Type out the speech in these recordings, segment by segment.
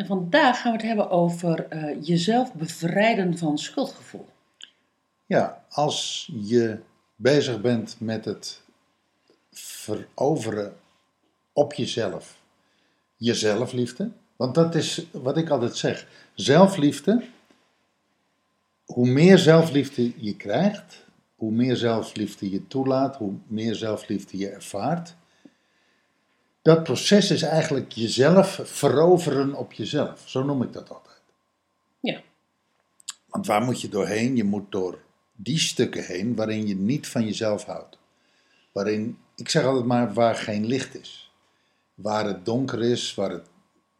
En vandaag gaan we het hebben over eh, jezelf bevrijden van schuldgevoel. Ja, als je bezig bent met het veroveren op jezelf, je zelfliefde, want dat is wat ik altijd zeg. Zelfliefde, hoe meer zelfliefde je krijgt, hoe meer zelfliefde je toelaat, hoe meer zelfliefde je ervaart. Dat proces is eigenlijk jezelf veroveren op jezelf. Zo noem ik dat altijd. Ja. Want waar moet je doorheen? Je moet door die stukken heen waarin je niet van jezelf houdt. Waarin, ik zeg altijd maar, waar geen licht is. Waar het donker is, waar het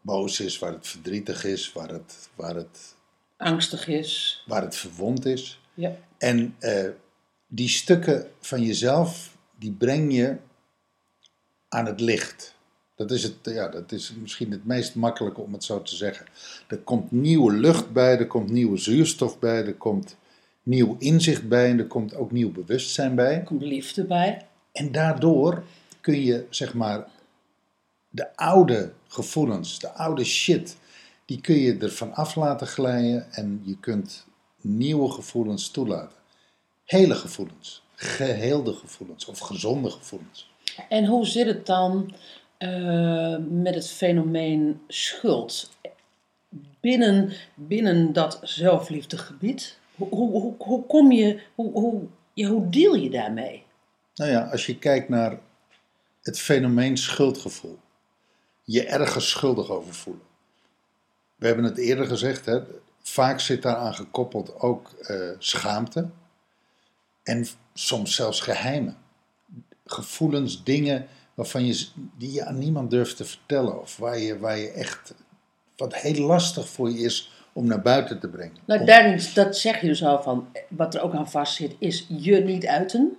boos is, waar het verdrietig is, waar het, waar het, Angstig is. waar het verwond is. Ja. En eh, die stukken van jezelf, die breng je aan het licht. Dat is, het, ja, dat is misschien het meest makkelijke om het zo te zeggen. Er komt nieuwe lucht bij, er komt nieuwe zuurstof bij, er komt nieuw inzicht bij en er komt ook nieuw bewustzijn bij. Er komt liefde bij. En daardoor kun je, zeg maar, de oude gevoelens, de oude shit, die kun je ervan af laten glijden en je kunt nieuwe gevoelens toelaten. Hele gevoelens, geheelde gevoelens of gezonde gevoelens. En hoe zit het dan eh, met het fenomeen schuld? Binnen, binnen dat zelfliefdegebied, hoe, hoe, hoe, kom je, hoe, hoe, hoe deal je daarmee? Nou ja, als je kijkt naar het fenomeen schuldgevoel, je ergens schuldig over voelen. We hebben het eerder gezegd, hè, vaak zit daaraan gekoppeld ook eh, schaamte en soms zelfs geheimen. Gevoelens, dingen waarvan je, die je aan niemand durft te vertellen of waar je, waar je echt, wat heel lastig voor je is om naar buiten te brengen. Nou, daarin, dat zeg je dus al van, wat er ook aan vastzit, is je niet uiten,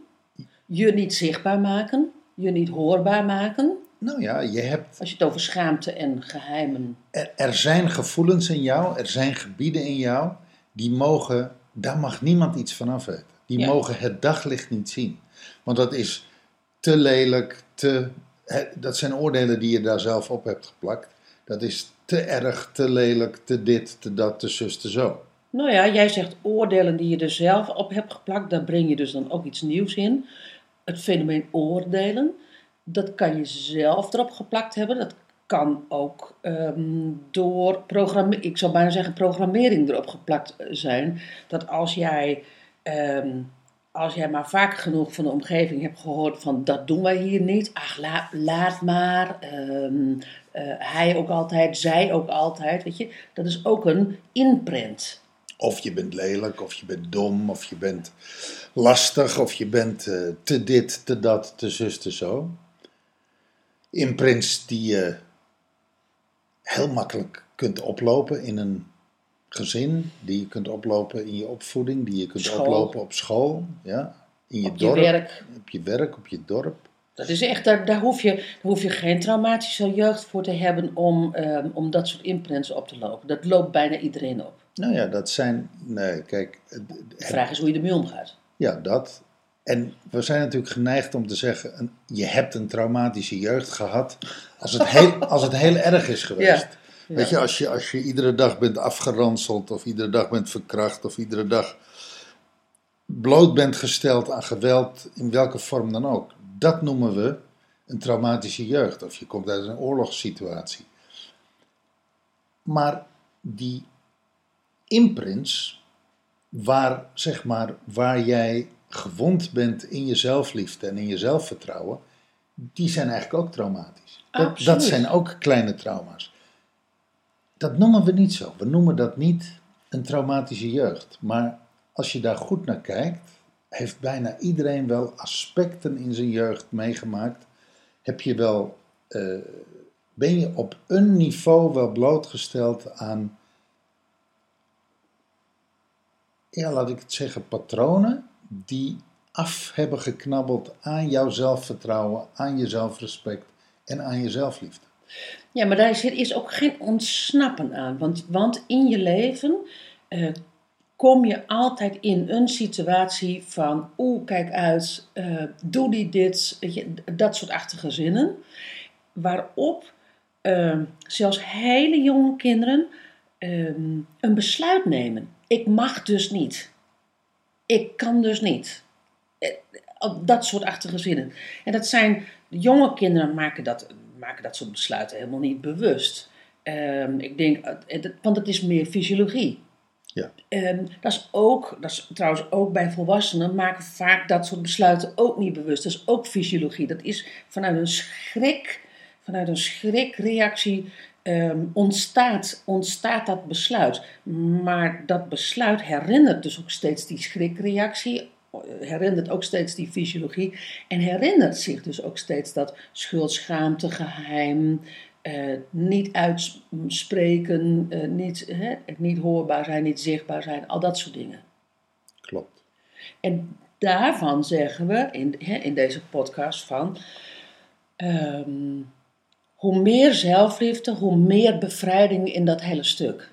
je niet zichtbaar maken, je niet hoorbaar maken. nou ja, je hebt Als je het over schaamte en geheimen. Er, er zijn gevoelens in jou, er zijn gebieden in jou, die mogen, daar mag niemand iets van af weten. Die Ja. mogen het daglicht niet zien. Want dat is te lelijk, te, dat zijn oordelen die je daar zelf op hebt geplakt. Dat is te erg, te lelijk, te dit, te dat, te zus, te zo. Nou ja, jij zegt oordelen die je er zelf op hebt geplakt, daar breng je dus dan ook iets nieuws in. Het fenomeen oordelen, dat kan je zelf erop geplakt hebben. Dat kan ook ehm, door ik zou bijna zeggen programmering erop geplakt eh, zijn. Dat als jij, ehm, als jij maar vaak genoeg van de omgeving hebt gehoord van dat doen wij hier niet, ach la- laat maar, ehm, eh, hij ook altijd, zij ook altijd, weet je. Dat is ook een imprint. Of je bent lelijk, of je bent dom, of je bent lastig, of je bent eh, te dit, te dat, te zus, te zo. Imprints die je heel makkelijk kunt oplopen in een gezin, die je kunt oplopen in je opvoeding, die je kunt School. oplopen op school, ja, in je Op je dorp, werk. op je werk, op je dorp. Dat is echt, daar, daar, hoef je, daar hoef je geen traumatische jeugd voor te hebben om, ehm, om dat soort imprints op te lopen. Dat loopt bijna iedereen op. Nou ja, dat zijn, nee, kijk, het- De vraag is hoe je ermee omgaat. Ja, dat. En we zijn natuurlijk geneigd om te zeggen, een- je hebt een traumatische jeugd gehad als het heel, als het heel erg is geweest. Ja. Weet je, als je, als je iedere dag bent afgeranseld of iedere dag bent verkracht of iedere dag bloot bent gesteld aan geweld in welke vorm dan ook. Dat noemen we een traumatische jeugd of je komt uit een oorlogssituatie. Maar die imprints waar, zeg maar, waar jij gewond bent in je zelfliefde en in je zelfvertrouwen, die zijn eigenlijk ook traumatisch. Dat, dat zijn ook kleine trauma's. Dat noemen we niet zo. We noemen dat niet een traumatische jeugd. Maar als je daar goed naar kijkt, heeft bijna iedereen wel aspecten in zijn jeugd meegemaakt. Heb je wel, eh, ben je op een niveau wel blootgesteld aan ja, laat ik het zeggen, patronen die af hebben geknabbeld aan jouw zelfvertrouwen, aan je zelfrespect en aan je zelfliefde. Ja, maar daar is ook geen ontsnappen aan. Want, want in je leven eh, kom je altijd in een situatie van... Oeh, kijk uit, eh, doe die dit, dat soort achtige zinnen. Waarop eh, zelfs hele jonge kinderen een besluit nemen. Ik mag dus niet. Ik kan dus niet. Dat soort achtige zinnen. En dat zijn, jonge kinderen maken dat, maken dat soort besluiten helemaal niet bewust. Ehm, ik denk, eh, dat- want het is meer fysiologie. Ja. Ehm, dat is ook, dat is trouwens ook bij volwassenen, maken vaak dat soort besluiten ook niet bewust. Dat is ook fysiologie. Dat is vanuit een schrik, vanuit een schrikreactie ehm, ontstaat, ontstaat dat besluit. Maar dat besluit herinnert dus ook steeds die schrikreactie, herinnert ook steeds die fysiologie en herinnert zich dus ook steeds dat schuld, schaamte, geheim, eh, niet uitspreken, eh, niet, hè, niet hoorbaar zijn, niet zichtbaar zijn, al dat soort dingen. Klopt. En daarvan zeggen we in, hè, in deze podcast van, ehm, hoe meer zelfliefde, hoe meer bevrijding in dat hele stuk.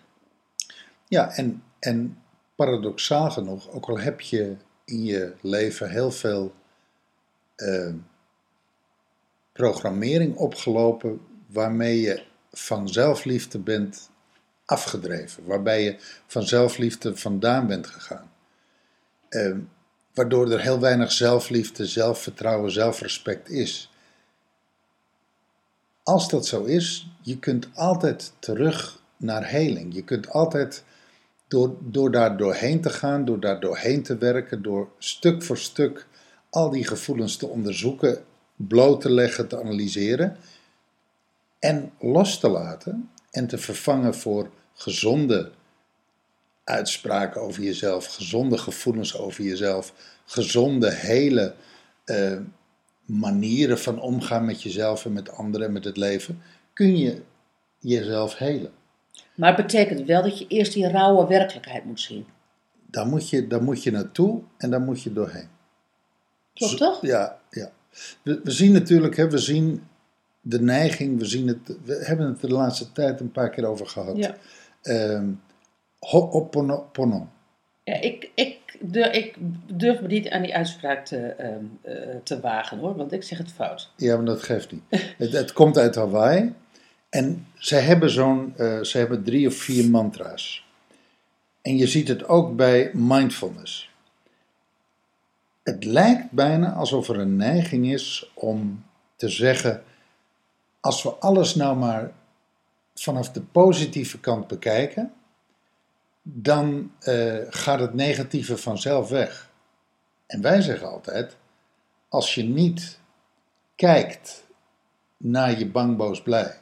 Ja, en, en paradoxaal genoeg, ook al heb je in je leven heel veel eh, programmering opgelopen waarmee je van zelfliefde bent afgedreven, waarbij je van zelfliefde vandaan bent gegaan. Eh, waardoor er heel weinig zelfliefde, zelfvertrouwen, zelfrespect is. Als dat zo is, je kunt altijd terug naar heling. Je kunt altijd door, door daar doorheen te gaan, door daar doorheen te werken, door stuk voor stuk al die gevoelens te onderzoeken, bloot te leggen, te analyseren en los te laten en te vervangen voor gezonde uitspraken over jezelf, gezonde gevoelens over jezelf, gezonde, hele eh, manieren van omgaan met jezelf en met anderen en met het leven, kun je jezelf helen. Maar het betekent wel dat je eerst die rauwe werkelijkheid moet zien. Daar moet je, daar moet je naartoe en daar moet je doorheen. Klopt toch? Ja, ja. We, we zien natuurlijk, hè, we zien de neiging, we, zien het, we hebben het de laatste tijd een paar keer over gehad. Ja. Ehm, Ho'oponopono. Ja, ik, ik, durf, ik durf me niet aan die uitspraak te, ehm, eh, te wagen hoor, want ik zeg het fout. Ja, maar dat geeft niet. het, het komt uit Hawaii. En ze hebben zo'n, eh, ze hebben drie of vier mantra's. En je ziet het ook bij mindfulness. Het lijkt bijna alsof er een neiging is om te zeggen: als we alles nou maar vanaf de positieve kant bekijken, dan eh, gaat het negatieve vanzelf weg. En wij zeggen altijd: als je niet kijkt naar je bang, boos, blij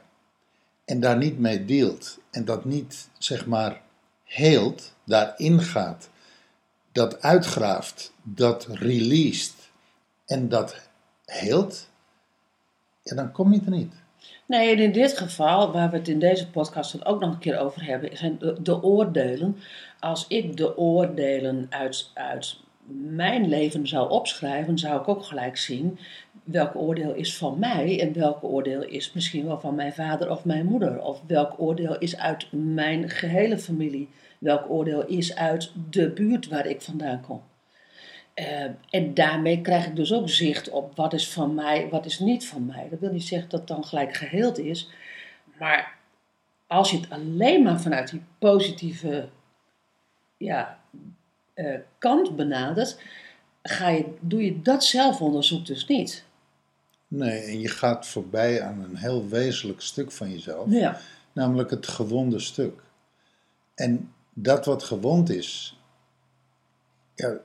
en daar niet mee dealt en dat niet, zeg maar, heelt, daarin gaat, dat uitgraaft, dat released en dat heelt, ja, dan kom je er niet. Nee, en in dit geval, waar we het in deze podcast dan ook nog een keer over hebben, zijn de, de oordelen. Als ik de oordelen uit, uit mijn leven zou opschrijven, zou ik ook gelijk zien welk oordeel is van mij en welk oordeel is misschien wel van mijn vader of mijn moeder. Of welk oordeel is uit mijn gehele familie. Welk oordeel is uit de buurt waar ik vandaan kom. Eh, en daarmee krijg ik dus ook zicht op wat is van mij, wat is niet van mij. Dat wil niet zeggen dat het dan gelijk geheeld is. Maar als je het alleen maar vanuit die positieve ja, eh, kant benadert, ga je, doe je dat zelfonderzoek dus niet. Nee, en je gaat voorbij aan een heel wezenlijk stuk van jezelf, Ja. namelijk het gewonde stuk. En dat wat gewond is, ja,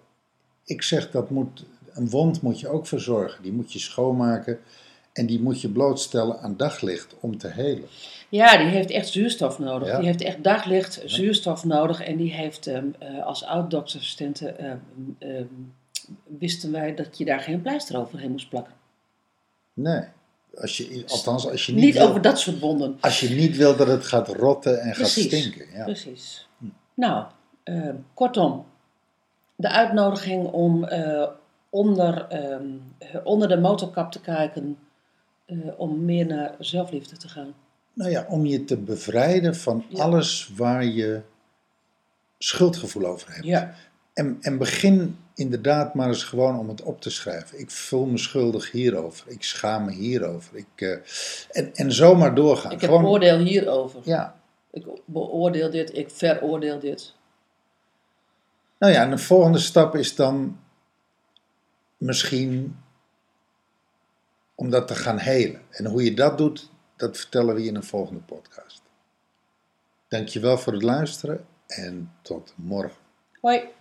ik zeg dat moet, een wond moet je ook verzorgen. Die moet je schoonmaken en die moet je blootstellen aan daglicht om te helen. Ja, die heeft echt zuurstof nodig. Ja. Die heeft echt daglicht, zuurstof nodig. En die heeft ehm, eh, als oud-doktersassistenten ehm, ehm, wisten wij dat je daar geen pleister overheen moest plakken. Nee, als je, althans als je niet, Niet wil, over dat soort wonden. als je niet wil dat het gaat rotten en Precies. gaat stinken. Ja. Precies. Nou, ehm, kortom, de uitnodiging om eh, onder, onder de motorkap te kijken, eh, om meer naar zelfliefde te gaan. Nou ja, om je te bevrijden van Ja. alles waar je schuldgevoel over hebt. Ja, En, en begin inderdaad maar eens gewoon om het op te schrijven. Ik voel me schuldig hierover. Ik schaam me hierover. Ik, eh, en, en zomaar doorgaan. ik heb gewoon, oordeel hierover. ja. Ik beoordeel dit, ik veroordeel dit. Nou ja, en de volgende stap is dan misschien om dat te gaan helen. En hoe je dat doet, dat vertellen we je in een volgende podcast. Dankjewel voor het luisteren en tot morgen. Hoi.